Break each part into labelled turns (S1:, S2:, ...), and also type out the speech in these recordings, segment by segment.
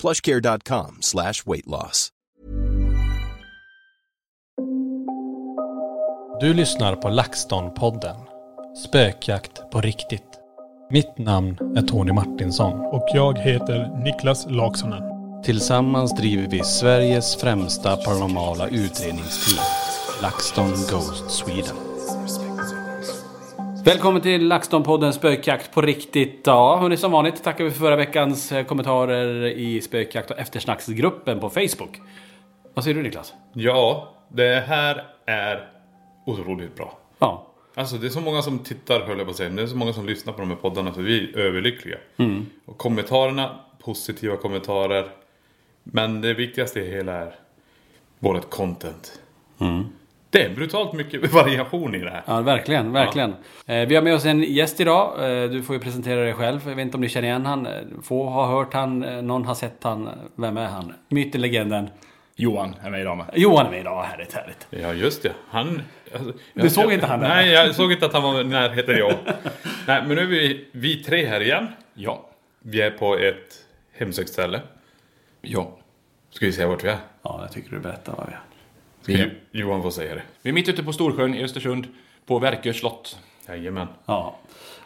S1: plushcare.com slash weight loss.
S2: Du lyssnar på LaxTon-podden. Spökjakt på riktigt. Mitt namn är Tony Martinsson.
S3: Och jag heter Niklas Laksonen.
S2: Tillsammans driver vi Sveriges främsta paranormala utredningsteam. LaxTon Ghost Sweden.
S4: Välkommen till LaxTon-podden Spökjakt på riktigt. Ja, hörni, som vanligt tackar vi för förra veckans eh, kommentarer i Spökjakt och eftersnacksgruppen på Facebook. Vad säger du Niklas?
S5: Ja, det här är otroligt bra.
S4: Ja.
S5: Alltså det är så många som tittar höll jag på att säga. men Det är så många som lyssnar på de här poddarna så vi är överlyckliga. Och kommentarerna, positiva kommentarer. Men det viktigaste i hela är vårt content. Det är brutalt mycket variation i det här.
S4: Ja, verkligen, verkligen. Eh, vi har med oss en gäst idag. Eh, du får ju presentera dig själv. Jag vet inte om ni känner igen han. Få har hört han, eh, någon har sett han. Vem är han? Myten, legenden.
S6: Johan är med idag med.
S4: Johan är med idag, härligt, härligt.
S5: Ja just det. Han... Alltså,
S4: Du såg inte han där?
S5: Nej, jag såg inte att han var i närheten jag. nej, men nu är vi, vi tre här igen.
S6: Ja.
S5: Vi är på ett hemsökt ställe.
S6: Ja.
S5: Ska vi säga vart vi är?
S4: Ja, jag tycker du berättar vad vi är.
S6: Vi-
S5: Jo- Johan får säga det.
S6: Vi är mitt ute på Storsjön i Östersund. På Verkö slott.
S5: Jajamän.
S4: Ja.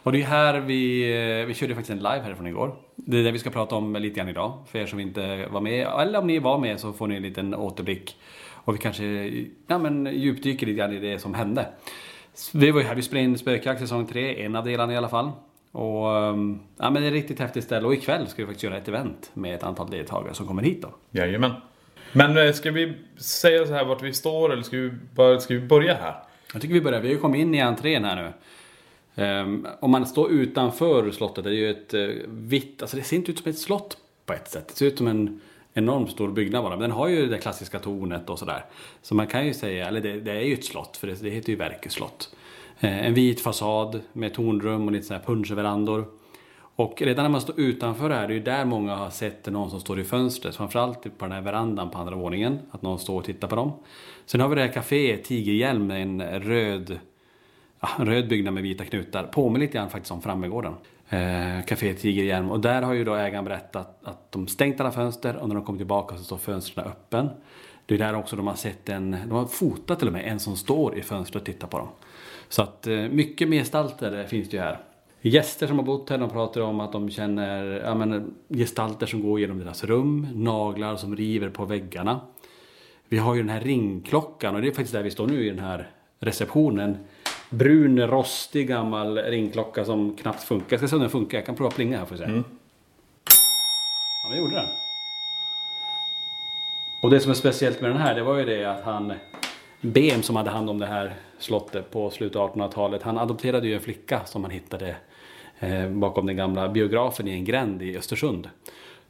S4: Och det är här vi, eh, vi körde faktiskt en live härifrån igår. Det är det vi ska prata om lite grann idag. För er som inte var med, eller om ni var med så får ni en liten återblick. Och vi kanske ja, men, djupdyker lite grann i det som hände. Vi var ju här, vi spelade in Spökjakt säsong 3, en av delarna i alla fall. Och ehm, ja, men det är ett riktigt häftigt ställe. Och ikväll ska vi faktiskt göra ett event med ett antal deltagare som kommer hit då.
S5: Jajamän. Men eh, ska vi säga så här vart vi står eller ska vi, bara, ska vi börja här?
S4: Jag tycker vi börjar. Vi har ju kommit in i entrén här nu. Um, om man står utanför slottet, det är ju ett uh, vitt, alltså det ser inte ut som ett slott på ett sätt. Det ser ut som en enormt stor byggnad bara. Men den har ju det klassiska tornet och sådär. Så man kan ju säga, eller det, det är ju ett slott, för det, det heter ju Verkö slott. Ehm, en vit fasad med tornrum och lite sådana här punschverandor. Och redan när man står utanför här, det är ju där många har sett någon som står i fönstret. Framförallt på den här verandan på andra våningen. Att någon står och tittar på dem. Sen har vi det här kaféet Tigerhjälm med en röd, ja, en röd byggnad med vita knutar. Påminner lite grann faktiskt om Frammegården. Eh, Café Tigerhjälm. Och där har ju då ägaren berättat att de stängt alla fönster och när de kommer tillbaka så står fönstren öppen. Det är där också de har sett en, de har fotat till och med en som står i fönstret och tittar på dem. Så att eh, mycket mer gestalter eh, finns det ju här. Gäster som har bott här de pratar om att de känner ja, men, gestalter som går genom deras rum, naglar som river på väggarna. Vi har ju den här ringklockan och det är faktiskt där vi står nu i den här receptionen. Brun, rostig gammal ringklocka som knappt funkar. Jag ska se om den funkar. Jag kan prova plinga här får vi se. Ja, men gjorde den. Och det som är speciellt med den här, det var ju det att han BM som hade hand om det här slottet på slutet av 1800-talet. Han adopterade ju en flicka som han hittade eh, bakom den gamla biografen i en gränd i Östersund.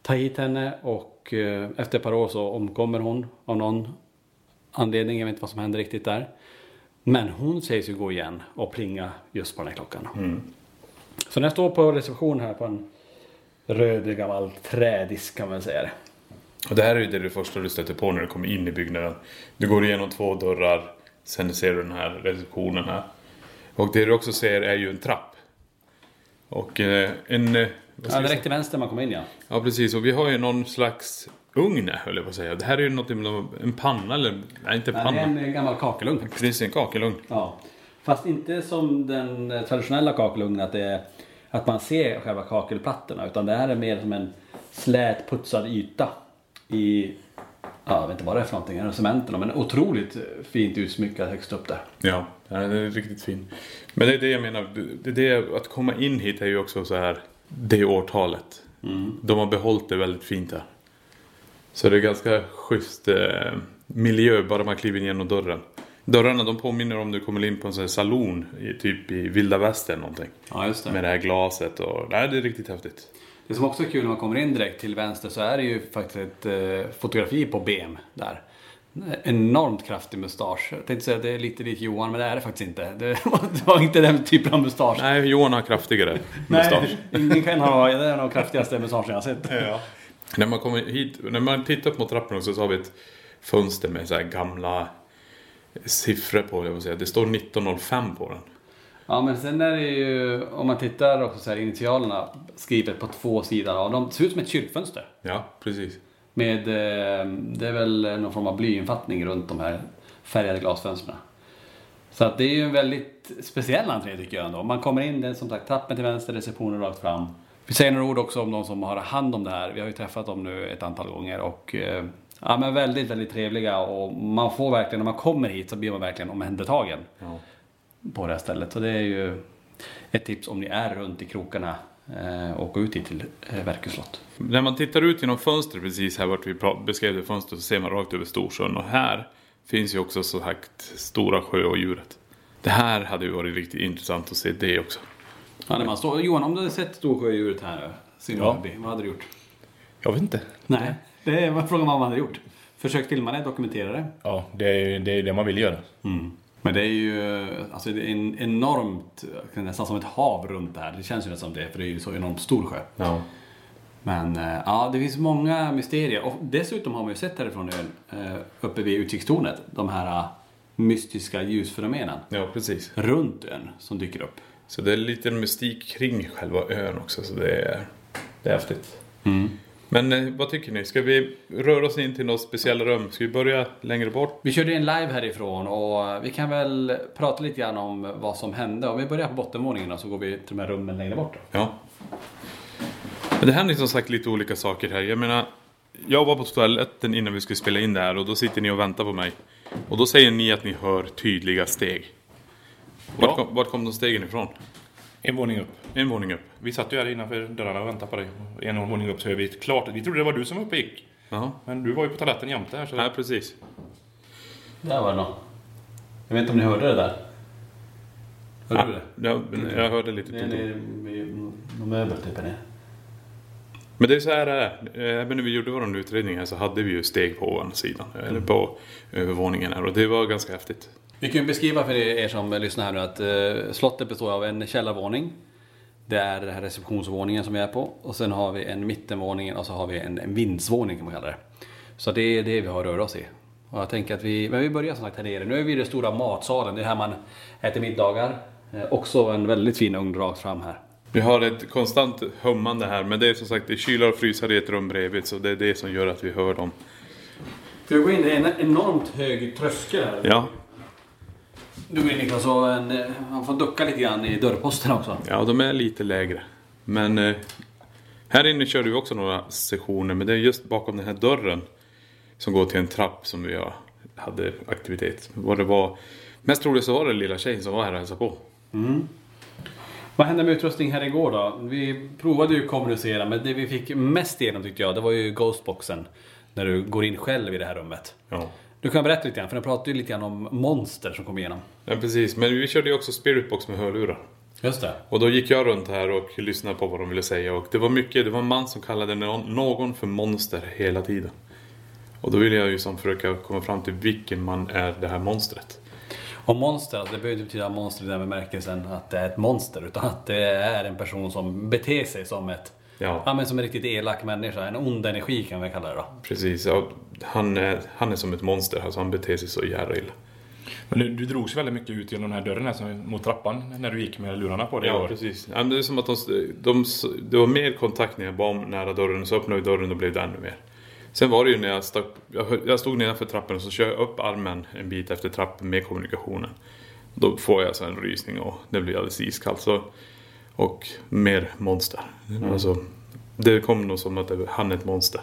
S4: Ta hit henne och eh, efter ett par år så omkommer hon av någon anledning. Jag vet inte vad som händer riktigt där. Men hon sägs ju gå igen och plinga just på den här klockan. Så den står på reception här på en röd gammal trädisk kan man säga det.
S5: Och det här är ju det, det första du stöter på när du kommer in i byggnaden. Du går igenom två dörrar, sen ser du den här receptionen här. Och det du också ser är ju en trapp. Och eh, en... eh,
S4: Ja, direkt till vänster man kommer in ja.
S5: Ja precis, och vi har ju någon slags ugn höll jag på att säga. Det här är ju något en panna eller... Nej, inte
S4: Det är
S5: panna.
S4: en gammal kakelugn faktiskt.
S5: Precis, en kakelugn.
S4: Ja. Fast inte som den eh, traditionella kakelugnen att, det är, att man ser själva kakelplattorna. Utan det här är mer som en slät putsad yta i, jag vet inte vad det är för någonting, det cementen? Men otroligt fint utsmyckad högst upp där.
S5: Ja, den är riktigt fin. Men det är det jag menar, det är det, att komma in hit är ju också så här, det årtalet. De har behållit det väldigt fint här. Så det är ganska schysst eh, miljö bara man kliver in genom dörren. Dörrarna de påminner om du kommer in på en sån här saloon, i, typ i vilda västern någonting.
S4: Ja, just
S5: Med det här glaset och, nej det är riktigt häftigt.
S4: Det som också är kul när man kommer in direkt till vänster så är det ju faktiskt ett eh, fotografi på BM där. Enormt kraftig mustasch. Jag tänkte säga att det är lite likt Johan, men det är det faktiskt inte. Det var, det var inte den typen av mustasch.
S5: Nej, Johan har kraftigare mustasch.
S4: Nej, ingen kan ha, det är nog kraftigaste mustaschen jag har sett.
S5: När man kommer hit, när man tittar på trappan också så har vi ett fönster med så gamla siffror på, jag vill säga. Det står 1905 på den.
S4: Ja, men sen är det ju, om man tittar också så här initialerna skrivet på två sidor av dem. Det ser ut som ett kyrkfönster.
S5: Ja, precis.
S4: Med, eh, det är väl någon form av blyinfattning runt de här färgade glasfönstren. Så att det är ju en väldigt speciell entré tycker jag ändå. Man kommer in, det är som sagt trappen till vänster, receptionen rakt fram. Vi säger några ord också om de som har hand om det här. Vi har ju träffat dem nu ett antal gånger och eh, ja, men väldigt, väldigt trevliga och man får verkligen, när man kommer hit så blir man verkligen omhändertagen
S5: Ja.
S4: På det här stället. Så det är ju ett tips om ni är runt i krokarna eh, och gå ut hit till eh, Verkö slott.
S5: När man tittar ut genom fönstret precis här vart vi beskrev det fönstret så ser man rakt över Storsjön. Och här finns ju också så sagt Stora sjö och djuret. Det här hade ju varit riktigt intressant att se det också.
S4: Ja, när man står, Johan, om du hade sett Storsjödjuret här nu, Simmerby, vad hade du gjort?
S7: Jag vet inte.
S4: Nej, det var frågan vad man hade gjort. Försök filma det, dokumentera det.
S7: Ja, det är ju det, är det man vill göra.
S4: Men det är ju alltså det är en enormt, nästan som ett hav runt det här. Det känns ju nästan som det, för det är ju så enormt stor sjö.
S5: Ja.
S4: Men eh, ja, det finns många mysterier. Och dessutom har man ju sett härifrån ön, eh, uppe vid utkikstornet, de här eh, mystiska ljusfenomenen
S5: Ja, precis.
S4: runt ön som dyker upp.
S5: Så det är lite mystik kring själva ön också. Så det är, det är häftigt. Men eh, vad tycker ni? Ska vi röra oss in till något speciellt rum? Ska vi börja längre bort?
S4: Vi körde en live härifrån och vi kan väl prata lite grann om vad som hände. Om vi börjar på bottenvåningen så går vi till de här rummen längre bort. Då.
S5: Ja. Men det händer som sagt lite olika saker här. Jag menar, jag var på toaletten innan vi skulle spela in det här och då sitter ni och väntar på mig. Och då säger ni att ni hör tydliga steg. Vart,
S7: Ja.
S5: kom, vart kom de stegen ifrån?
S7: En våning upp.
S5: En våning upp.
S7: Vi satt ju här innanför dörrarna och väntade på dig. En våning upp så hör vi klart. Vi trodde det var du som var uppe och gick.
S5: Jaha.
S7: Men du var ju på toaletten jämte här. Så...
S5: Nej, precis.
S4: Där var det något. Jag vet inte om ni hörde det där? Hörde du det?
S5: Ja, jag hörde lite
S4: Det är någon möbel typ.
S5: Men det är så här det är. Även när vi gjorde vår utredning här så hade vi ju steg på ovansidan. Eller på övervåningen här. Och det var ganska häftigt.
S4: Vi kan ju beskriva för er som lyssnar här nu att eh, slottet består av en källarvåning. Det är den här receptionsvåningen som vi är på. Och sen har vi en mittenvåning och så har vi en, en vindsvåning kan man kalla det. Så det är det vi har att röra oss i. Och jag tänker att vi, men vi börjar som sagt här nere. Nu är vi i den stora matsalen. Det är här man äter middagar. Eh, också en väldigt fin ugn rakt fram här.
S5: Vi har ett konstant hummande här. Men det är som sagt det är kylar och frysar i ett rum bredvid. Så det är det som gör att vi hör dem.
S4: Ska vi gå in? Det är en enormt hög tröskel här.
S5: Ja,
S4: Du in Niklas och en, eh, man får ducka lite grann i dörrposten också.
S5: ja de är lite lägre. Men eh, här inne körde vi också några sessioner. Men det är just bakom den här dörren. Som går till en trapp som vi hade aktivitet. Vad det var, mest troligt så var det lilla tjejen som var här och hälsade på.
S4: Vad hände med utrustning här igår då? Vi provade ju kommunicera men det vi fick mest igenom tyckte jag det var ju Ghostboxen. När du går in själv i det här rummet.
S5: Ja.
S4: Du kan berätta lite grann för den pratade ju lite grann om monster som kom igenom.
S5: ja, precis. Men vi körde ju också spiritbox med hörlurar.
S4: Just det.
S5: Och då gick jag runt här och lyssnade på vad de ville säga. Och det var mycket, det var en man som kallade någon, någon för monster hela tiden. Och då ville jag ju som försöka komma fram till vilken man är det här monstret.
S4: Och monster, alltså, det behöver inte betyda monster i den bemärkelsen att det är ett monster. Utan att det är en person som beter sig som ett
S5: Ja,
S4: Ja men som en riktigt elak människa, en ond energi kan vi kalla det då.
S5: precis. Ja, han, är, han är som ett monster, alltså han beter sig så jävla illa.
S7: Men du, du drogs väldigt mycket ut genom den här dörren här, som, mot trappan när du gick med lurarna på dig
S5: Ja, precis. Ja, det är som att de, de, det var mer kontakt när jag var nära dörren, så öppnade vi dörren och blev det ännu mer. Sen var det ju när jag, stack, jag, jag stod nedanför trappan och så kör jag upp armen en bit efter trappen med kommunikationen. Då får jag så en rysning och det blir alldeles iskallt. Så, och mer monster. Alltså, det kom nog som att det, han är ett monster.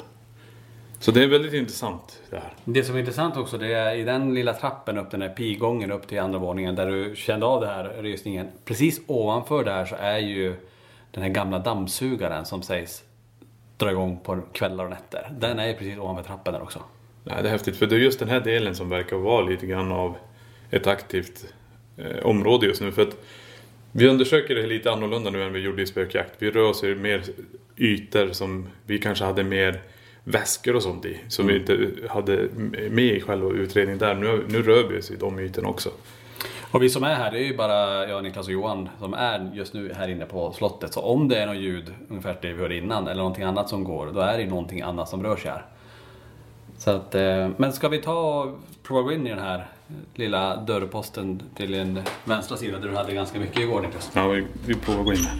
S5: Så det är väldigt intressant det här.
S4: Det som är intressant också det är i den lilla trappen upp, den här pigången upp till andra våningen där du kände av den här rysningen. Precis ovanför där så är ju den här gamla dammsugaren som sägs dra igång på kvällar och nätter. Den är ju precis ovanför trappen där också.
S5: Nej, det är häftigt. För det är just den här delen som verkar vara lite grann av ett aktivt eh, område just nu. För att vi undersöker det lite annorlunda nu än vi gjorde i spökjakt. Vi rör oss i mer ytor som vi kanske hade mer väskor och sånt i. Som vi inte hade med i själva utredningen där. Nu, nu rör vi oss i de ytorna också.
S4: Och vi som är här, det är ju bara jag, Niklas och Johan som är just nu här inne på slottet. Så om det är något ljud, ungefär det vi hörde innan, eller någonting annat som går, då är det någonting annat som rör sig här. Så att, eh, men ska vi ta och prova att gå in i den här lilla dörrposten till den vänstra sidan där du hade ganska mycket igår Niklas?
S5: Ja, vi, vi provar att gå in här.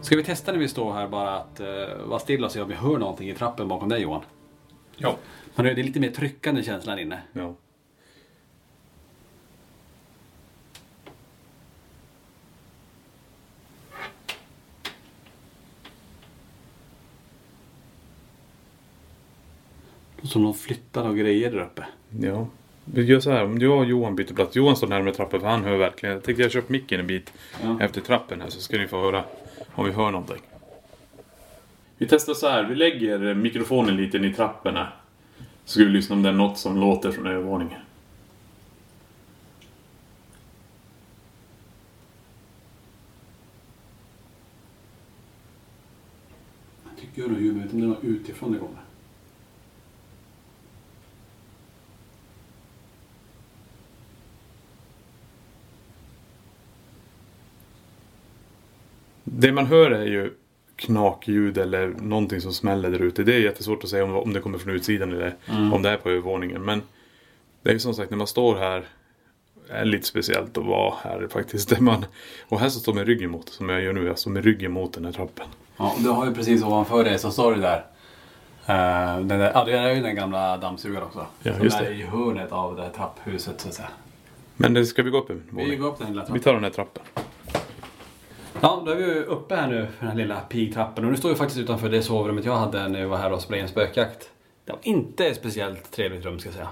S4: Ska vi testa när vi står här bara att uh, vara stilla och se om vi hör någonting i trappen bakom dig Johan?
S7: Ja.
S4: Men det är lite mer tryckande känsla här inne.
S5: Ja.
S4: Som de flyttar och grejer där uppe.
S5: Ja. Vi gör så här, om jag och Johan byter plats. Johan står närmare trappan för han hör verkligen. Jag tänkte jag upp micken en bit
S4: Ja.
S5: efter trappen här så ska ni få höra om vi hör någonting. Vi testar så här, vi lägger mikrofonen lite i trappen här. Så ska vi lyssna om det är något som låter från övervåningen.
S4: Jag tycker nog ljud, men jag vet inte om det är något utifrån det kommer.
S5: Det man hör är ju knakljud eller någonting som smäller där ute. Det är jättesvårt att säga om, om det kommer från utsidan eller om det är på övervåningen. Men det är ju som sagt när man står här är lite speciellt att vara här faktiskt. Där man, och här så står man ryggen mot, som jag gör nu. Jag står med ryggen mot den här trappen.
S4: Ja, du har ju precis ovanför dig så står det där. Uh, den där ja, det är ju den gamla dammsugaren också.
S5: Ja,
S4: som
S5: just
S4: är
S5: det.
S4: i hörnet av det här trapphuset så att säga.
S5: Men det ska vi gå upp en
S4: Vi
S5: våning?
S4: går upp den lilla
S5: Vi
S4: trappan.
S5: tar den här trappen.
S4: Ja, då är vi uppe här nu för den här lilla pigtrappen. Och nu står vi faktiskt utanför det sovrummet jag hade när jag var här och spelade in spökjakt. Det var inte ett speciellt trevligt rum ska jag säga.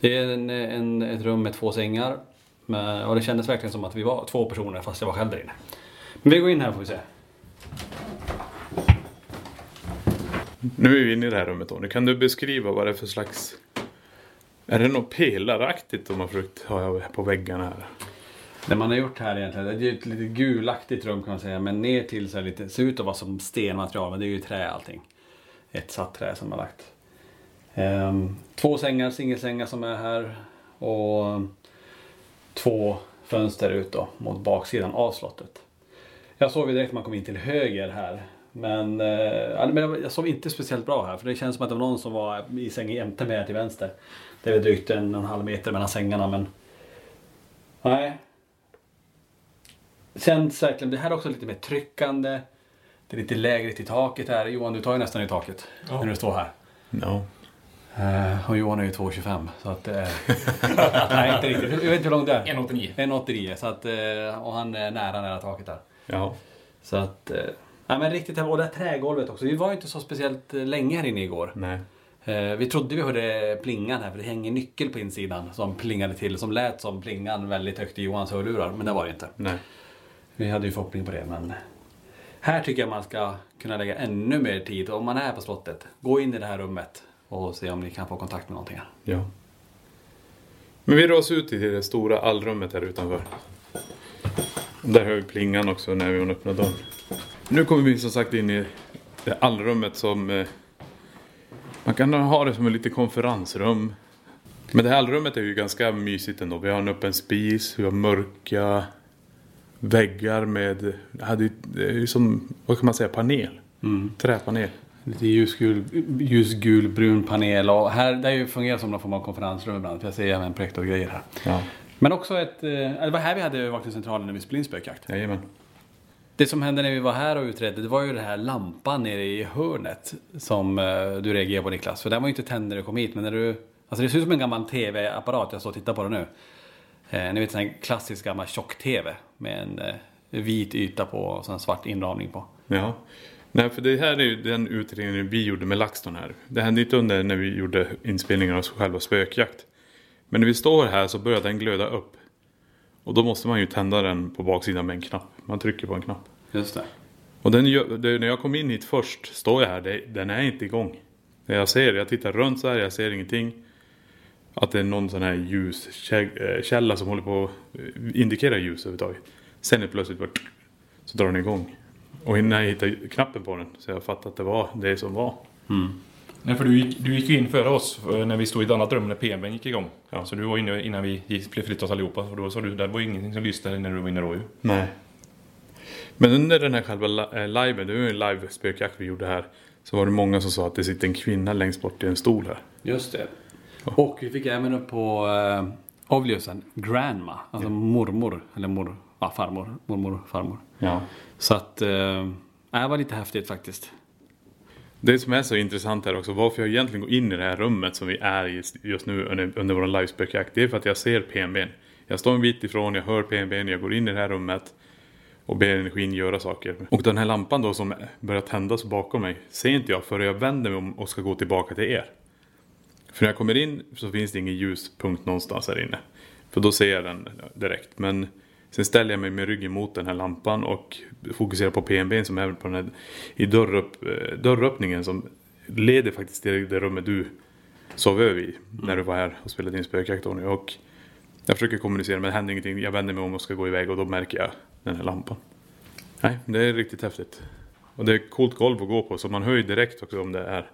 S4: Det är en, en, ett rum med två sängar. Men, och det kändes verkligen som att vi var två personer fast jag var själv där inne. Men vi går in här får vi se.
S5: Nu är vi inne i det här rummet Tony. Kan du beskriva vad det är för slags... Är det något pelaraktigt de har försökt ha på väggarna här?
S4: Det man har gjort här egentligen, det är ett lite gulaktigt rum kan man säga. Men ner till så lite, ser ut att vara som stenmaterial men det är ju trä allting. Ett satt trä som har lagt. Ehm, två sängar, singelsängar som är här. Och två fönster ut då mot baksidan av slottet. Jag sov ju direkt när man kom in till höger här. Men, eh, men jag- sov inte speciellt bra här för det känns som att det var någon som var i sängen jämte mig till vänster. Det är väl drygt en och en halv meter mellan sängarna men... Nej, Känns verkligen, det här är också lite mer tryckande. Det är lite lägre till taket här. Johan, du tar ju nästan i taket när du står här.
S5: Ja.
S4: Eh, och Johan är ju 2,25 så att... Eh, nej, inte riktigt. Jag vet inte hur långt det är.
S7: 1,89.
S4: 1,89 så att... Eh, och han är nära, nära taket där.
S5: Ja.
S4: Så att... Eh, nej men riktigt, och det här trägolvet också. Vi var ju inte så speciellt länge här inne igår.
S5: Nej.
S4: Vi trodde vi hörde plingan här för det hänger nyckel på insidan som plingade till. Som lät som plingan väldigt högt i Johans hörlurar. Men det var det inte.
S5: Nej.
S4: Vi hade ju förhoppning på det men här tycker jag man ska kunna lägga ännu mer tid. Om man är på slottet, gå in i det här rummet och se om ni kan få kontakt med någonting här.
S5: Ja. Men vi rör oss ut i det stora allrummet här utanför. Där hör vi plingan också när vi öppnar dörren. Nu kommer vi som sagt in i det allrummet som... Eh, man kan ha det som ett litet konferensrum. Men det här allrummet är ju ganska mysigt ändå. Vi har en öppen spis, vi har mörka väggar med... Hade ju- det är ju som, vad kan man säga, panel. Träpanel.
S4: Lite ljusgul, ljusgulbrun panel och här, det är ju fungerar som någon form av konferensrum ibland. För jag ser även projektorgrejer här.
S5: Ja,
S4: Men också ett, eh, det var här vi hade övervakningscentralen när vi spelade in spökjakt.
S5: jajamän.
S4: Det som hände när vi var här och utredde, det var ju den här lampan nere i hörnet som eh, du reagerade på Niklas. För den var ju inte tänd när du kom hit, men när du... Alltså det ser ut som en gammal TV-apparat, jag står och tittar på den nu. Eh, ni vet en klassisk gammal tjock-TV med en eh, vit yta på och en svart inramning på.
S5: Ja. Nej, för det här är ju den utredningen vi gjorde med LaxTon här. Det hände inte under när vi gjorde inspelningen av själva spökjakt. Men när vi står här så börjar den glöda upp. Och då måste man ju tända den på baksidan med en knapp. Man trycker på en knapp.
S4: Just det.
S5: Och den det, när jag kom in hit först, står jag här, det, den är inte igång. Jag ser, jag tittar runt så här, jag ser ingenting. Att det är någon sån här ljuskälla som håller på att eh, indikera ljus överhuvudtaget. Sen är plötsligt bara så drar den igång. Och innan jag hittade knappen på den så jag fattade att det var det som var.
S7: Nej, för du gick, du gick ju in före oss eh, när vi stod i ett annat rum när PMB gick igång.
S5: Ja.
S7: Så du var inne innan vi flyttade oss allihopa. Och då sa du, det var ju ingenting som lyste när du var inne då ju.
S5: Nej. Men under den här själva li- eh, liven, det var ju en live spökjakt vi gjorde här. Så var det många som sa att det sitter en kvinna längst bort i en stol här.
S4: Just det. Och vi fick även upp på uh, Ovliusen, grandma, alltså mormor, eller mor, ja, farmor, mormor, farmor.
S5: Ja.
S4: Så att, uh, det var lite häftigt faktiskt.
S5: Det som är så intressant här också, varför jag egentligen går in i det här rummet som vi är i just nu under, under vår livespökjakt. Det är för att jag ser PNBn. Jag står en bit ifrån, jag hör PNBn, jag går in i det här rummet och ber energin göra saker. Och den här lampan då som börjar tändas bakom mig ser inte jag förrän jag vänder mig om och ska gå tillbaka till er. För när jag kommer in så finns det ingen ljuspunkt någonstans här inne. För då ser jag den direkt. Men sen ställer jag mig med ryggen mot den här lampan och fokuserar på PNBn som är på den här, i dörröpp, eh, dörröppningen som leder faktiskt till det rummet du sov över i när du var här och spelade in spökjakt Tony. Och jag försöker kommunicera men det händer ingenting. Jag vänder mig om och ska gå iväg och då märker jag den här lampan. Nej, det är riktigt häftigt. Och det är coolt golv att gå på så man hör ju direkt också om det är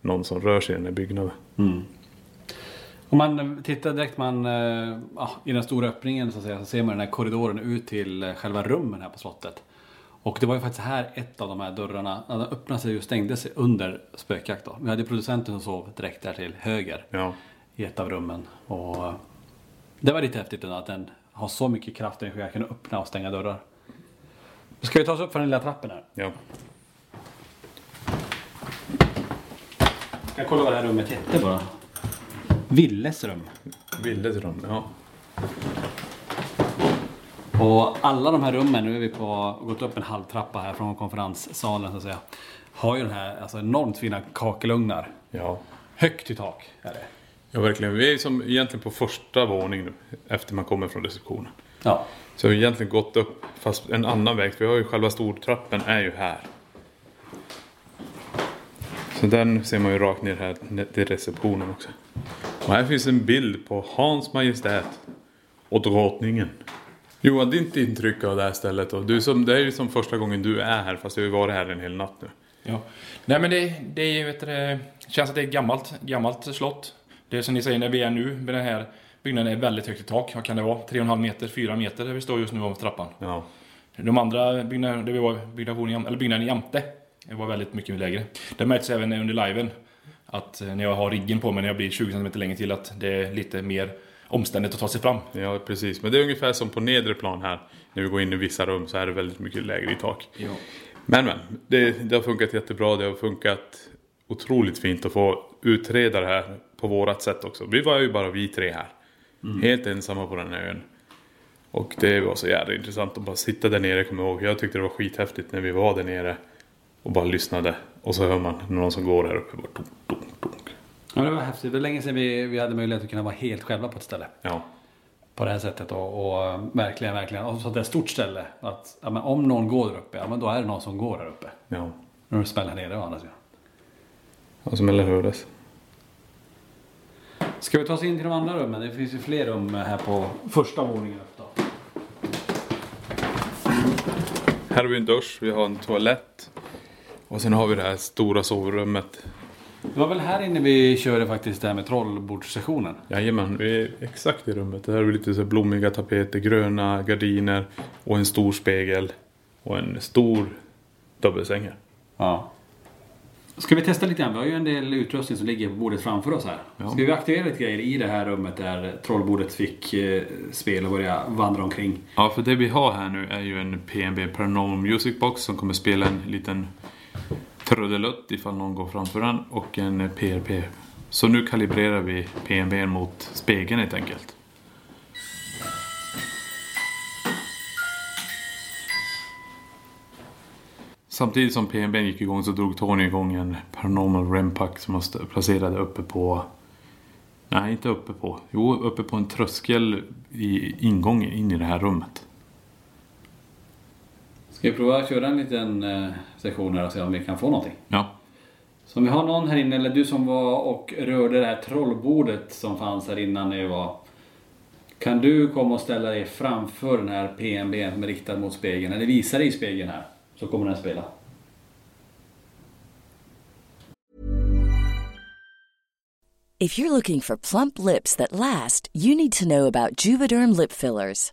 S5: någon som rör sig i den här byggnaden.
S4: Om man tittar direkt man, eh, ja, i den stora öppningen så, att säga, så ser man den här korridoren ut till eh, själva rummen här på slottet. Och det var ju faktiskt här ett av de här dörrarna, ja, den öppnade sig och stängde sig under spökjakt. Då. Vi hade producenten som sov direkt där till höger
S5: Ja,
S4: i ett av rummen. Och eh, det var lite häftigt ändå att den har så mycket kraft att den kan öppna och stänga dörrar. Ska vi ta oss upp för den lilla trappen här?
S5: ja.
S4: Jag kollar vad det här rummet hette bara. Villes rum.
S5: Villes rum, ja.
S4: Och alla de här rummen, nu är vi på, gått upp en halv trappa här från konferenssalen så att säga. Har ju den här alltså, enormt fina kakelugnar.
S5: Ja.
S4: Högt i tak är det.
S5: Ja, verkligen. Vi är som egentligen på första våningen nu, efter man kommer från receptionen.
S4: Ja.
S5: Så vi har egentligen gått upp, fast en annan väg. Vi har ju själva stortrappen är ju här. Så den ser man ju rakt ner här till receptionen också. Och här finns en bild på Hans Majestät och drottningen. Johan, ditt intryck av det här stället då? Du som, det är ju som första gången du är här, fast du har ju varit här en hel natt nu.
S7: Ja. Nej men det, det är, vet du, det känns att det är ett gammalt, gammalt slott. Det är som ni säger, när vi är nu med den här byggnaden är väldigt högt i tak. Vad kan det vara? 3,5 meter, 4 meter där vi står just nu på trappan.
S5: Ja.
S7: De andra byggnaderna, vi var, byggnationen, eller byggnaden jämte, det var väldigt mycket lägre. Det märks även under liven. Att eh, när jag har riggen på mig när jag blir 20 cm längre till att det är lite mer omständigt att ta sig fram.
S5: Ja, precis. Men det är ungefär som på nedre plan här. När vi går in i vissa rum så är det väldigt mycket lägre i tak.
S7: Ja.
S5: Men men, det, det har funkat jättebra. Det har funkat otroligt fint att få utreda det här på vårat sätt också. Vi var ju bara vi tre här. Helt ensamma på den här ön. Och det var så jävla intressant att bara sitta där nere, kommer ihåg. Jag tyckte det var skithäftigt när vi var där nere. Och bara lyssnade. Och så hör man någon som går här uppe. Bara dunk, dunk, dunk.
S4: ja, det var häftigt. Det var länge sedan vi, vi hade möjlighet att kunna vara helt själva på ett ställe.
S5: Ja,
S4: På det här sättet och, och verkligen, verkligen. Och så att det är ett stort ställe. Att, ja, men om någon går där uppe, ja men då är det någon som går där uppe.
S5: ja.
S4: När du smäller ner det å andra sidan.
S5: Som eller hördes.
S4: Ska vi ta oss in till de andra rummen? Det finns ju fler rum här på första våningen då.
S5: Här har vi en dusch, vi har en toalett. Och sen har vi det här stora sovrummet.
S4: Det var väl här inne vi körde faktiskt det här med trollbordssessionen.
S5: Jajamän, vi är exakt i rummet. Det här är lite så blommiga tapeter, gröna gardiner och en stor spegel. Och en stor dubbelsäng här.
S4: Ja. Ska vi testa lite grann? Vi har ju en del utrustning som ligger på bordet framför oss här.
S5: Ja.
S4: Ska vi aktivera lite grejer i det här rummet där trollbordet fick eh, spela och börja vandra omkring?
S5: Ja, för det vi har här nu är ju en PNB Paranormal Music Box som kommer spela en liten trudelutt ifall någon går framför den och en PRP. Så nu kalibrerar vi PNB mot spegeln helt enkelt. Samtidigt som PNB gick igång så drog Tony igång en Paranormal Rempack som han placerade uppe på Nej, inte uppe på. Jo, uppe på en tröskel i ingången in i det här rummet.
S4: Ska vi prova att köra en liten eh, session här och se om vi kan få någonting?
S5: Ja.
S4: Så om vi har någon här inne, eller du som var och rörde det här trollbordet som fanns här innan det var. Kan du komma och ställa dig framför den här PNB som är riktad mot spegeln, eller visa dig i spegeln här. Så kommer den spela.
S8: If you're looking for plump lips that last, you need to know about Juvederm lip fillers.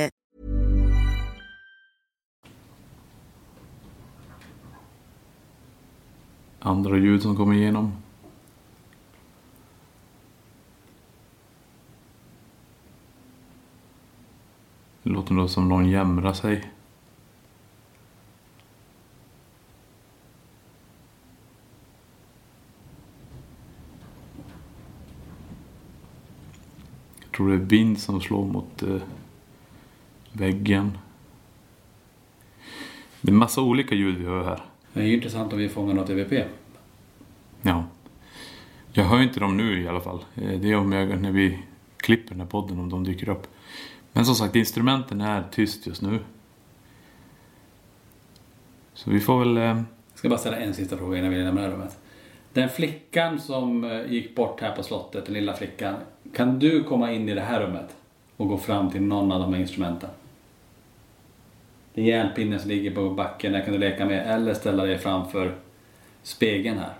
S5: Andra ljud som kommer igenom. Det låter då som någon jämrar sig. Jag tror det är vind som slår mot eh, väggen. Det är massa olika ljud vi hör här.
S4: Det är ju intressant om vi fångar något EVP.
S5: Ja. Jag hör inte dem nu i alla fall. Eh, Det är om jag, när vi klipper den här podden om de dyker upp. Men som sagt, instrumenten är tyst just nu. Så vi får väl... eh,
S4: Jag ska bara ställa en sista fråga innan vi lämnar det här rummet. Den flickan som eh, gick bort här på slottet, den lilla flickan. Kan du komma in i det här rummet och gå fram till någon av de här instrumenten? Det är järnpinnen som ligger på backen, där kan du leka med. Eller ställa dig framför spegeln här.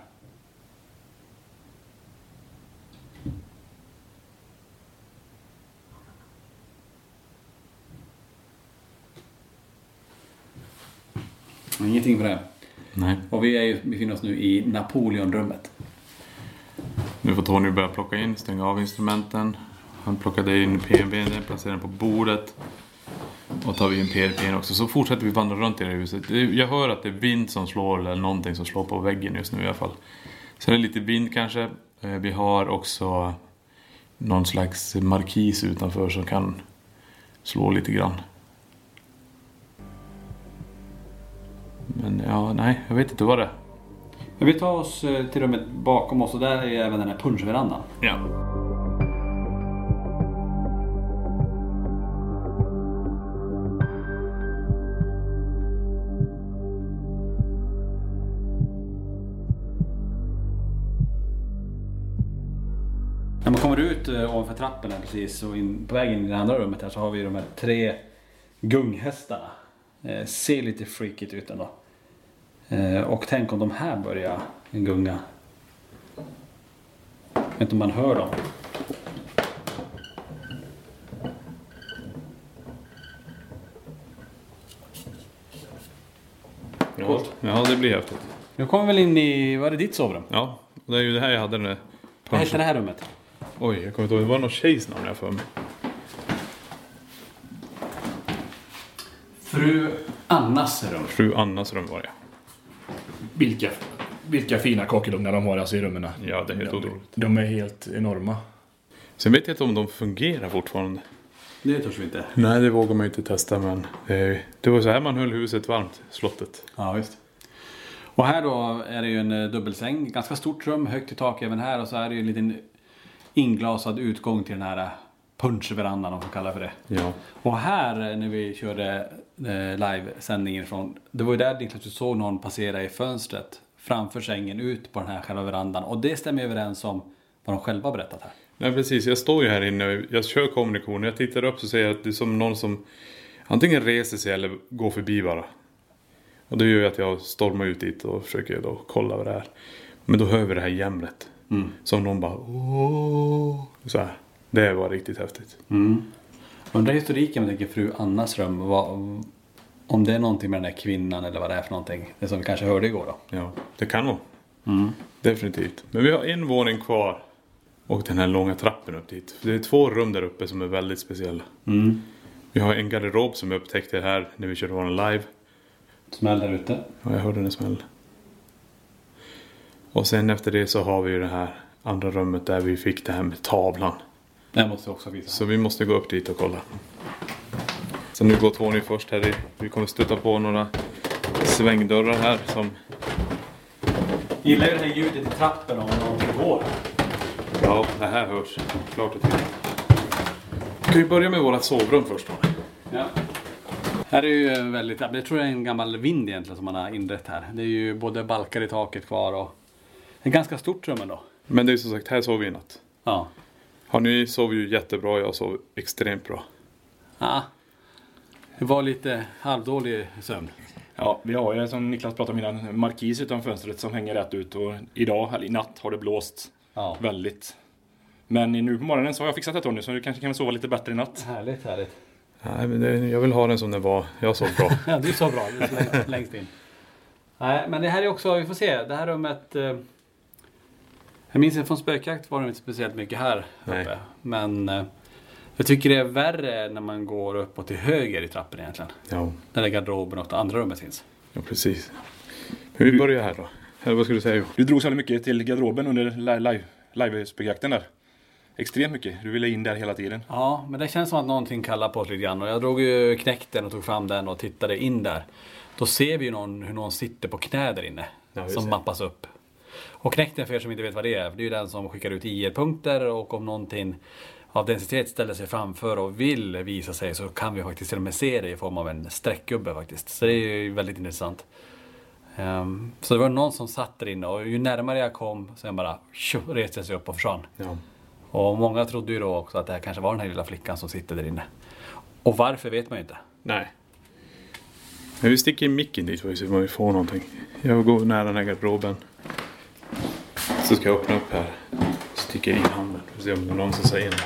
S4: Ingenting på det.
S5: Nej.
S4: Och vi är ju, befinner oss nu i Napoleonrummet.
S5: Nu får Tony börja plocka in, stänga av instrumenten. Han plockade in PNB, placerade den på bordet. Och tar vi in PRP också. Så fortsätter vi vandra runt i det här huset. Jag hör att det är vind som slår, eller någonting som slår på väggen just nu i alla fall. Så det är lite vind kanske. Eh, Vi har också någon slags markis utanför som kan slå lite grann. Men ja, nej, jag vet inte vad det är.
S4: Men vi tar oss eh, till rummet bakom oss och där är även den här punschverandan.
S5: Ja.
S4: Ut eh, ovanför trappen här precis och in, på väg in i det andra rummet här så har vi de här tre gunghästarna. Eh, ser lite freakigt ut ändå. Eh, och tänk om de här börjar gunga. Jag vet inte om man hör dem.
S5: Ja, ja, det blir häftigt.
S4: Nu kommer vi väl in i, vad är det ditt sovrum?
S5: Ja, det är ju det här jag hade den där
S4: Vad heter det här rummet?
S5: Oj, jag kommer inte ihåg. Det var någon tjejs namn jag för mig.
S4: Fru Annas rum.
S5: Fru Annas rum var det.
S7: Vilka, vilka fina kakelugnar de har alltså i rummen.
S5: Ja, det är helt
S7: de,
S5: otroligt.
S7: de är helt enorma.
S5: Sen vet jag inte om de fungerar fortfarande.
S4: Det törs vi inte.
S5: Nej, det vågar man ju inte testa men det, det var så här man höll huset varmt, slottet.
S4: Ja, visst. Och här då är det ju en eh, dubbelsäng. Ganska stort rum, högt i tak även här. Och så är det ju en liten inglasad utgång till den här eh, punschverandan om man får kalla för det.
S5: Ja.
S4: Och här eh, när vi körde eh, livesändningen ifrån. Det var ju där Niklas du såg någon passera i fönstret framför sängen ut på den här själva verandan. Och det stämmer överens om vad de själva har berättat här.
S5: Nej precis, jag står ju här inne jag kör kommunikation. Jag tittar upp så ser jag att det är som någon som antingen reser sig eller går förbi bara. Och det gör ju att jag stormar ut dit och försöker då kolla vad det är. Men då hör vi det här jämret. Som någon bara åh. Så här. Det var riktigt häftigt.
S4: Undrar historiken med fru Annas rum. Vad, om det är någonting med den här kvinnan eller vad det är för någonting. Det som vi kanske hörde igår då.
S5: Ja, det kan vara. Definitivt. Men vi har en våning kvar. Och den här långa trappen upp dit. Det är två rum där uppe som är väldigt speciella. Vi har en garderob som jag upptäckte här när vi körde våran live.
S4: Smäll där ute.
S5: Ja, jag hörde den smäll. Och sen efter det så har vi ju det här andra rummet där vi fick det här med tavlan.
S4: Det måste jag också visa.
S5: Så vi måste gå upp dit och kolla. Så nu går Tony först här. Vi kommer stöta på några svängdörrar här som...
S4: Gillar ju det här ljudet i trappen om någonting går.
S5: Ja, det här hörs klart och tydligt. Vi börja med vårat sovrum först då?
S4: Ja. Här är ju väldigt, jag tror det är en gammal vind egentligen som man har inrett här. Det är ju både balkar i taket kvar och det är ganska stort rum ändå.
S5: Men det är som sagt, här sov vi i natt.
S4: Ja.
S5: Har ni sov ju jättebra, jag sov extremt bra.
S4: ja. Det var lite halvdålig sömn.
S7: Ja, vi har ju som Niklas pratade om innan, en markis utanför fönstret som hänger rätt ut och idag, eller i natt, har det blåst
S4: Ja.
S7: väldigt. Men nu på morgonen så har jag fixat det Tony, så du kanske kan sova lite bättre i natt.
S4: Härligt, härligt.
S5: Nej, men det, jag vill ha den som den var. Jag sov bra.
S4: Ja, du så bra. Du längst, längst in. Nej, men det här är också, vi får se. Det här rummet. Eh, jag minns från spökjakt var det inte speciellt mycket här
S5: Nej.
S4: uppe. Men eh, jag tycker det är värre när man går uppåt till höger i trappen egentligen.
S5: Ja,
S4: Där garderoben och det andra rummet finns.
S5: ja precis. Men vi börjar här då. Eller vad skulle du säga? Jo?
S7: Du drog så väldigt mycket till garderoben under li- live, live-spökjakten där. Extremt mycket. Du ville in där hela tiden.
S4: Ja, men det känns som att någonting kallar på oss lite grann. Och jag drog ju knäckten och tog fram den och tittade in där. Då ser vi ju någon, hur någon sitter på knä där inne.
S5: Ja,
S4: som
S5: det.
S4: mappas upp. Och knäckten för er som inte vet vad det är. Det är ju den som skickar ut IR-punkter och om någonting av densitet ställer sig framför och vill visa sig så kan vi faktiskt till och med se det i form av en streckgubbe faktiskt. Så det är ju väldigt intressant. Ehm, så det var någon som satt där inne och ju närmare jag kom så jag bara tjo, reste jag sig upp och försvann.
S5: Ja.
S4: Och många trodde ju då också att det här kanske var den här lilla flickan som sitter där inne. Och varför vet man ju inte.
S5: Nej. Men vi sticker micken dit om vi får någonting. Jag går nära den här garderoben. Så ska jag öppna upp här. Sticka in handen. Får se om det är någon som säger något.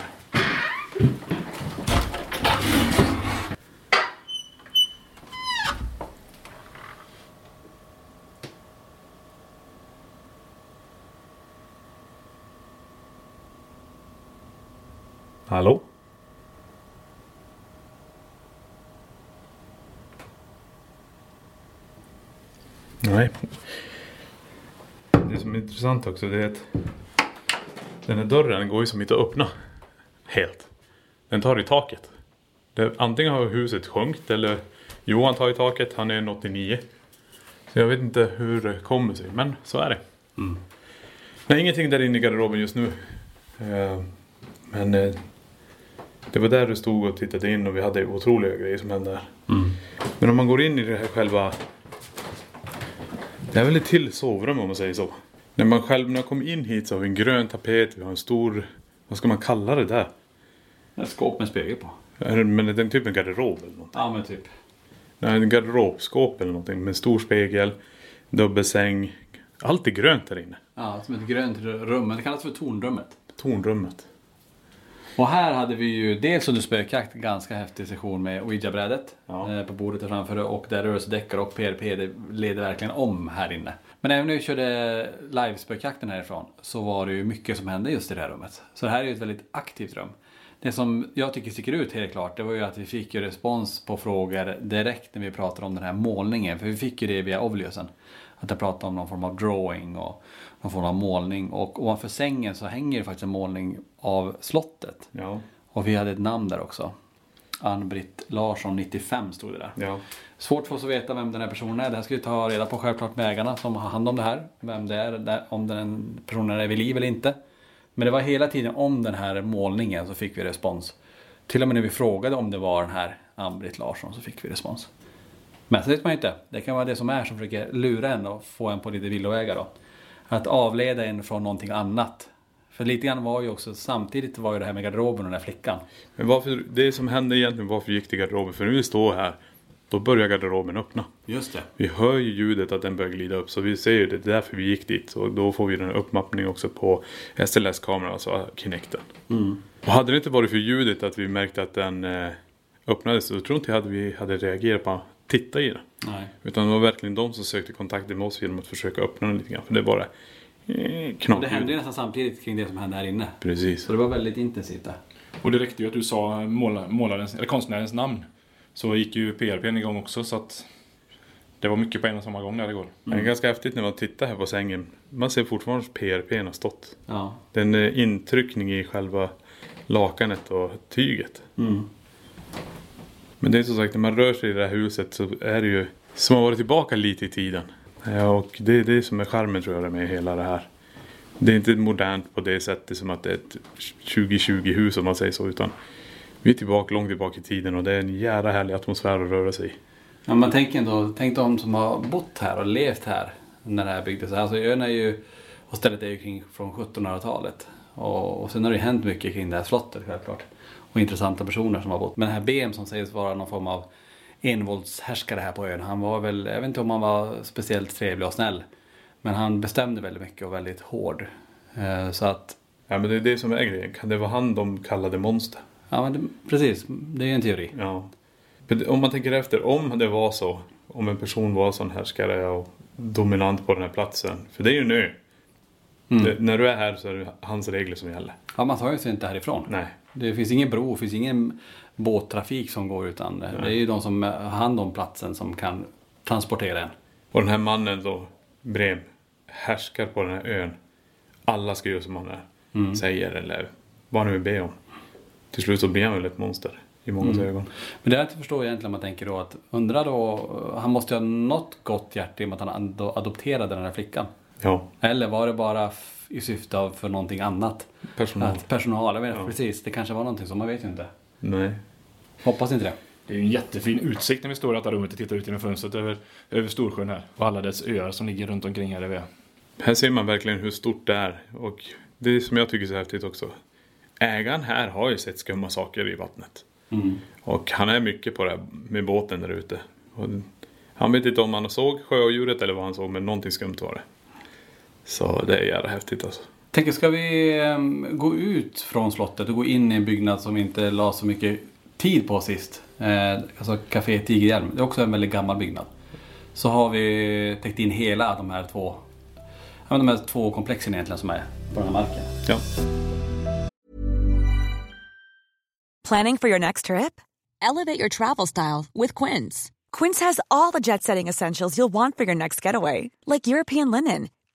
S5: Hallå? Nej. Det som är intressant också det är att den här dörren går ju som inte att öppna helt. Den tar i taket. Det, antingen har huset sjunkit eller Johan tar i taket, han är en 89. Så jag vet inte hur det kommer sig, men så är det. Nej, ingenting där inne i garderoben just nu. Eh, Men eh, det var där du stod och tittade in och vi hade otroliga grejer som hände där. Men om man går in i det här själva det är väl ett till sovrum om man säger så. När man själv när jag kom in hit så har vi en grön tapet, vi har en stor Vad ska man kalla det där?
S4: Ett skåp med spegel på.
S5: Men är det typ en garderob eller något?
S4: Ja men typ.
S5: Nej, en garderobskåp eller någonting med stor spegel, dubbelsäng. Allt är grönt där inne.
S4: Ja, som ett grönt rum. Det kallas för tornrummet.
S5: Tornrummet.
S4: Och här hade vi ju dels under spökjakt ganska häftig session med ouija-brädet
S5: Ja.
S4: eh, på bordet där framför och där rörelsedeckare och PRP det leder verkligen om här inne. Men även när vi körde live-spökjakten härifrån så var det ju mycket som hände just i det här rummet. Så det här är ju ett väldigt aktivt rum. Det som jag tycker sticker ut helt klart det var ju att vi fick ju respons på frågor direkt när vi pratade om den här målningen. För vi fick ju det via Ovliusen. Att jag pratade om någon form av drawing och någon form av målning. Och ovanför sängen så hänger det faktiskt en målning av slottet.
S5: Ja.
S4: Och vi hade ett namn där också. Ann-Britt Larsson 95 stod det där.
S5: Ja.
S4: Svårt för oss att veta vem den här personen är. Det här ska vi ta reda på självklart med ägarna som har hand om det här. Vem det är, om den personen är vid liv eller inte. Men det var hela tiden om den här målningen så fick vi respons. Till och med när vi frågade om det var den här Ann-Britt Larsson så fick vi respons. Men så vet man ju inte. Det kan vara det som är som försöker lura en och få en på lite villovägar då. Att avleda en från någonting annat. För lite grann var ju också, samtidigt var ju det här med garderoben och den där flickan.
S5: Men varför, det som hände egentligen, varför gick till garderoben? För när vi står här, då börjar garderoben öppna.
S4: Just det.
S5: Vi hör ju ljudet att den börjar glida upp, så vi ser ju det. Det är därför vi gick dit. Och då får vi den uppmappning också på SLS-kameran, alltså Kinecten. Och hade det inte varit för ljudet, att vi märkte att den eh, öppnades, så tror inte jag att vi hade reagerat på titta i den.
S4: Nej.
S5: Utan det var verkligen de som sökte kontakt med oss genom att försöka öppna den lite grann. För det var det eh, knapljud.
S4: det hände ju nästan samtidigt kring det som hände här inne.
S5: Precis.
S4: Så det var väldigt intensivt där.
S7: Och det räckte ju att du sa måla, målarens, eller konstnärens namn. Så gick ju PRPn igång också så att det var mycket på en och samma gång där igår.
S5: Men Det är ganska häftigt när man tittar här på sängen. Man ser fortfarande PRP har stått.
S4: Ja.
S5: Det är en eh, intryckning i själva lakanet och tyget. Men det är som sagt, när man rör sig i det här huset så är det ju som att vara tillbaka lite i tiden. Ja, och det är det som är charmen tror jag med hela det här. Det är inte modernt på det sättet som att det är ett 2020-hus om man säger så. Utan vi är tillbaka långt tillbaka i tiden och det är en jävla härlig atmosfär att röra sig i.
S4: Ja, man tänker ändå, tänk de som har bott här och levt här när det här byggdes. Alltså ön är ju, och stället är ju kring från 1700-talet. Och, och sen har det ju hänt mycket kring det här slottet självklart. Och intressanta personer som har bott. Men den här BM som sägs vara någon form av envåldshärskare här på ön. Han var väl, jag vet inte om han var speciellt trevlig och snäll. Men han bestämde väldigt mycket och väldigt hård. Eh, Så att,
S5: Ja men det är det som är grejen. Kan det vara han de kallade monster?
S4: ja men det, precis, det är en teori.
S5: Ja. Om man tänker efter, om det var så, om en person var sån härskare och dominant på den här platsen. För det är ju en ö. Det, när du är här så är det hans regler som gäller.
S4: Ja, man tar ju sig inte härifrån.
S5: Nej.
S4: Det finns ingen bro, det finns ingen båttrafik som går utan det. Det är ju de som har hand om platsen som kan transportera en.
S5: Och den här mannen då, Brem, härskar på den här ön. Alla ska göra som han är, säger eller vad han nu ber om. Till slut så blir han väl ett monster i mångas ögon.
S4: Men det jag förstår egentligen om man tänker då att undra då, han måste ju ha något gott hjärta i och med att han ado- adopterade den här flickan.
S5: Ja,
S4: Eller var det bara i syfte av för någonting annat?
S5: personal.
S4: Att personal, jag vet precis. Det kanske var någonting som man vet ju inte.
S5: Nej.
S4: Hoppas inte det.
S7: Det är en jättefin utsikt när vi står i detta rummet och tittar ut genom fönstret över, över Storsjön här. Och alla dess öar som ligger runt omkring här där vi är.
S5: Här ser man verkligen hur stort det är. Och det som jag tycker är så häftigt också. Ägaren här har ju sett skumma saker i vattnet. Och han är mycket på det här med båten där ute. Han vet inte om han såg sjödjuret eller vad han såg, men någonting skumt var det. Så det är jävla häftigt alltså.
S4: Tänker, ska vi ehm, gå ut från slottet och gå in i en byggnad som inte la så mycket tid på sist? Eh, alltså Café Tigerhjälm. Det är också en väldigt gammal byggnad. Så har vi täckt in hela de här två, de här två komplexen egentligen som är på den här marken.
S5: Ja.
S9: Planning for your next trip? Elevate your travel style with Quince. Quince has all the jet setting essentials you'll want for your next getaway, like European linen,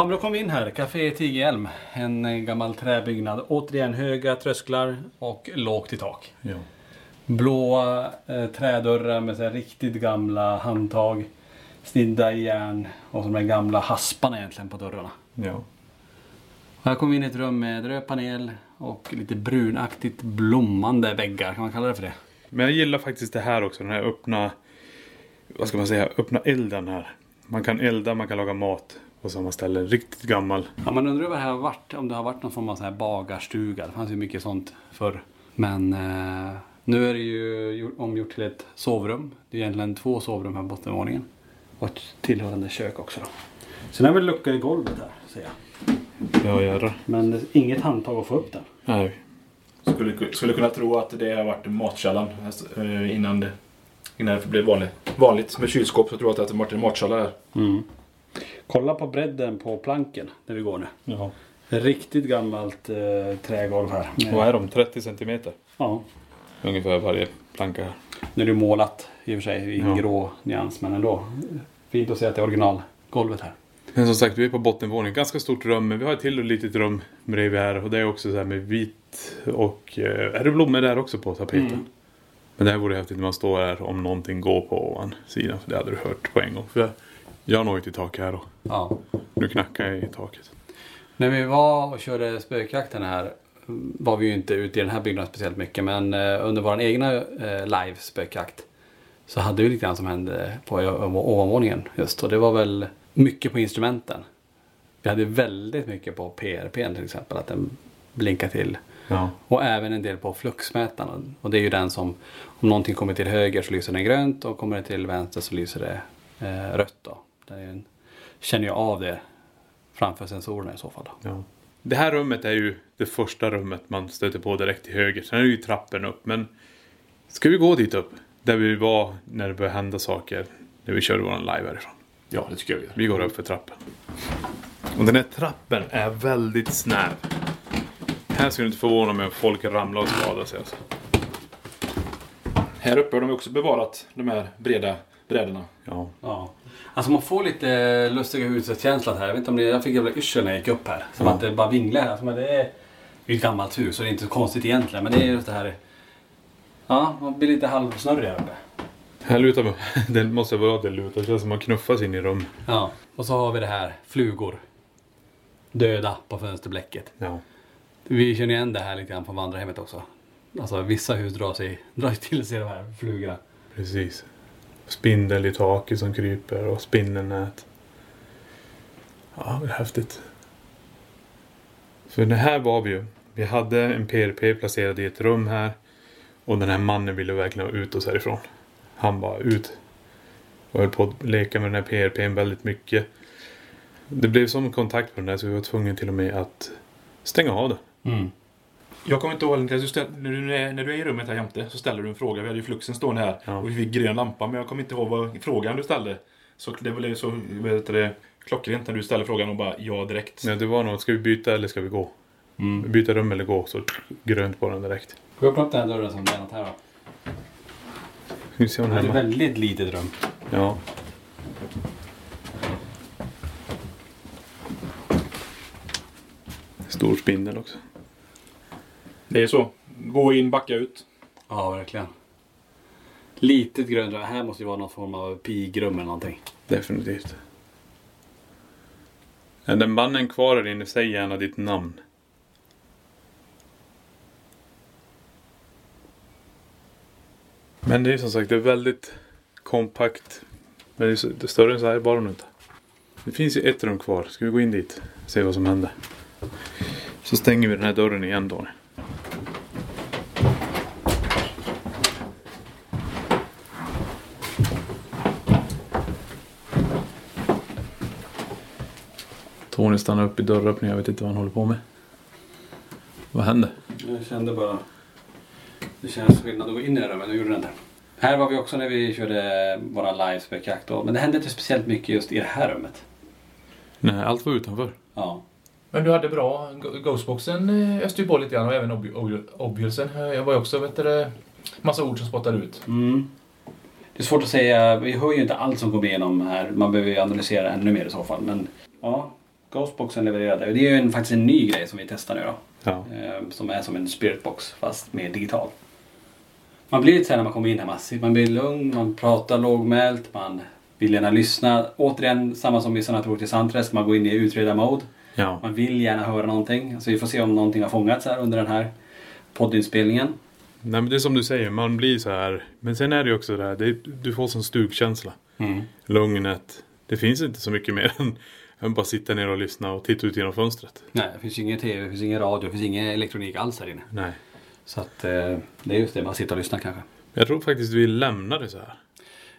S4: Ja, men då kom vi in här. Café Tigerhjälm. En eh, gammal träbyggnad. Återigen höga trösklar och lågt i tak.
S5: Ja.
S4: Blåa eh, trädörrar med så här riktigt gamla handtag. Snidda i järn och de där gamla hasparna egentligen på dörrarna.
S5: Ja.
S4: Här kom vi in i ett rum med röd panel och lite brunaktigt blommande väggar. Kan man kalla det för det?
S5: Men jag gillar faktiskt det här också. Den här öppna, vad ska man säga, öppna elden här. Man kan elda, man kan laga mat på samma ställe. Riktigt gammal.
S4: Ja, man undrar vad det här har varit. Om det har varit någon form av så här bagarstuga. Det fanns ju mycket sånt förr. Men eh, nu är det ju gjort- omgjort till ett sovrum. Det är egentligen två sovrum här på bottenvåningen. Och ett tillhörande kök också då. Sen är väl lucka i golvet här, ser jag.
S5: Ja, jädrar.
S4: Men det är inget handtag att få upp den.
S5: Nej.
S7: Skulle, skulle kunna tro att det har varit matkällan eh, innan det, innan det blev vanligt, vanligt med kylskåp. Så tror jag att det har varit en matkälla här.
S4: Mm. Kolla på bredden på planken när vi går nu.
S5: Ja.
S4: Riktigt gammalt eh, trägolv här. Med-
S5: Vad är de? 30 centimeter?
S4: Ja.
S5: Ungefär varje planka här.
S4: Nu är det målat i och för sig i
S5: Ja.
S4: grå nyans men ändå. Fint att se att det är originalgolvet här.
S5: Men som sagt, vi är på bottenvåningen. Ganska stort rum, men vi har ett till litet rum bredvid här. Och det är också så här med vitt och... Eh, är det blommor där också på tapeten?
S4: Mm.
S5: Men det här vore häftigt när man står här om någonting går på ovan sidan. För det hade du hört på en gång. För jag, jag når ju till tak här och
S4: Ja.
S5: nu knackar jag i taket.
S4: När vi var och körde spökjakten här var vi ju inte ute i den här byggnaden speciellt mycket men eh, under vår egna eh, live spökjakt så hade vi lite grann som hände på ovanvåningen just och det var väl mycket på instrumenten. Vi hade väldigt mycket på PRP till exempel att den blinkar till
S5: Ja.
S4: och även en del på fluxmätaren och det är ju den som om någonting kommer till höger så lyser den grönt och kommer det till vänster så lyser det eh, rött då. En, känner jag av det framför sensorerna i så fall.
S5: Ja. Det här rummet är ju det första rummet man stöter på direkt till höger. Sen är det ju trappen upp. Men ska vi gå dit upp? Där vi var när det började hända saker. När vi körde våran live härifrån.
S7: Ja, det tycker jag vi gör.
S5: Vi går upp för trappen. Och den här trappen är väldigt snäv. Här skulle det inte förvåna mig om folk ramlar och skadar sig. Alltså.
S7: Här uppe har de också bevarat de här breda brädorna.
S5: Ja.
S4: Ja. Alltså man får lite lustiga huset-känsla här. Jag vet inte om det, jag fick jävla yrsel när jag gick upp här. Som
S5: Ja.
S4: att det bara vinglar här. Som att det är är ett gammalt hus och det är inte så konstigt egentligen. Men det är just det här. Ja, man blir lite halvsnurrig här uppe.
S5: Här lutar man. Det måste vara det lutar. Det känns som man knuffas in i rum.
S4: Ja. Och så har vi det här, flugor. Döda på fönsterblecket.
S5: Ja.
S4: Vi känner igen det här lite grann på vandrarhemmet också. Alltså vissa hus drar, sig, drar till sig de här flugorna.
S5: Precis. Spindel i taket som kryper och spindelnät. Ja, det är häftigt. För det här var vi ju. Vi hade en PRP placerad i ett rum här. Och den här mannen ville verkligen ha ut oss härifrån. Han bara ut. Och höll på att leka med den här PRPn väldigt mycket. Det blev som kontakt på den där så vi var tvungna till och med att stänga av den.
S4: Mm.
S7: Jag kommer inte ihåg, när, du, är- när du är i rummet här jämte så ställer du en fråga. Vi hade ju fluxen stående här och vi fick grön lampa. Men jag kommer inte ihåg vad frågan du ställde. Så det blev så vet du, det, klockrent när du ställer frågan och bara ja direkt.
S5: Nej, det var något. Ska vi byta eller ska vi gå?
S4: Mm.
S5: Byta rum eller gå? Så grönt på den direkt.
S4: Får jag öppna upp den här dörren som är här då?
S5: Ska vi se om
S4: Det är ett
S5: hemma.
S4: väldigt litet rum.
S5: Ja. Stor spindel också.
S7: Det är så. Gå in, backa ut.
S4: Ja, verkligen. Litet grönt. Det här måste ju vara någon form av pigrum eller någonting.
S5: Definitivt. Ja, den banden kvar där inne, säg gärna ditt namn. Men det är som sagt det är väldigt kompakt. Men det är, så, det är större än så här är bara inte. Det finns ju ett rum kvar. Ska vi gå in dit? Se vad som händer. Så stänger vi den här dörren igen då. Tony stannar upp i dörröppningen. Jag vet inte vad han håller på med. Vad hände?
S4: Jag kände bara... Det känns skillnad att gå in i det där, men nu gjorde det inte. Här var vi också när vi körde våra live spökjakt. då. Men det hände inte speciellt mycket just i det här rummet.
S5: Nej, allt var utanför.
S4: Ja.
S7: Men du hade bra... Ghostboxen öste ju på lite grann och även ob- ob- Obviousen. Jag var ju också, vet du, massa ord som spottade ut.
S4: Mm. Det är svårt att säga. Vi hör ju inte allt som kommer igenom här. Man behöver ju analysera ännu mer i så fall. Men ja, Ghostboxen levererade. Det är ju en, faktiskt en ny grej som vi testar nu då.
S5: Ja.
S4: Eh, som är som en spiritbox fast mer digital. Man blir lite så här när man kommer in här massivt. Man blir lugn, man pratar lågmält, man vill gärna lyssna. Återigen samma som i Sanatoriet till Sandträsk. Man går in i utreda-mode.
S5: Ja.
S4: Man vill gärna höra någonting. Så vi får se om någonting har fångats här under den här poddinspelningen.
S5: Nej men det är som du säger, man blir så här. Men sen är det ju också det här, det är, du får sån stugkänsla.
S4: Mm.
S5: Lugnet. Det finns inte så mycket mer än, än bara sitta ner och lyssna och titta ut genom fönstret.
S4: Nej, det finns ju ingen tv, det finns ingen radio, det finns ingen elektronik alls här inne.
S5: Nej.
S4: Så att eh, det är just det, man sitter och lyssnar kanske.
S5: Jag tror faktiskt vi lämnar det så här.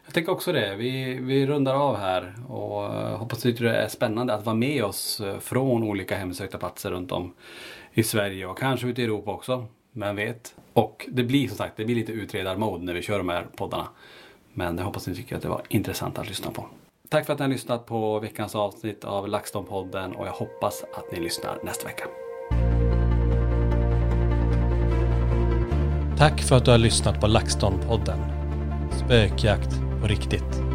S4: Jag tänker också det. Vi, vi rundar av här och eh, hoppas att det är spännande att vara med oss eh, från olika hemsökta platser runt om i Sverige och kanske ute i Europa också. Vem vet? Och det blir som sagt, det blir lite utredarmode när vi kör de här poddarna. Men jag hoppas att ni tycker att det var intressant att lyssna på. Tack för att ni har lyssnat på veckans avsnitt av LaxTon-podden och jag hoppas att ni lyssnar nästa vecka.
S2: Tack för att du har lyssnat på LaxTon-podden. Spökjakt på riktigt.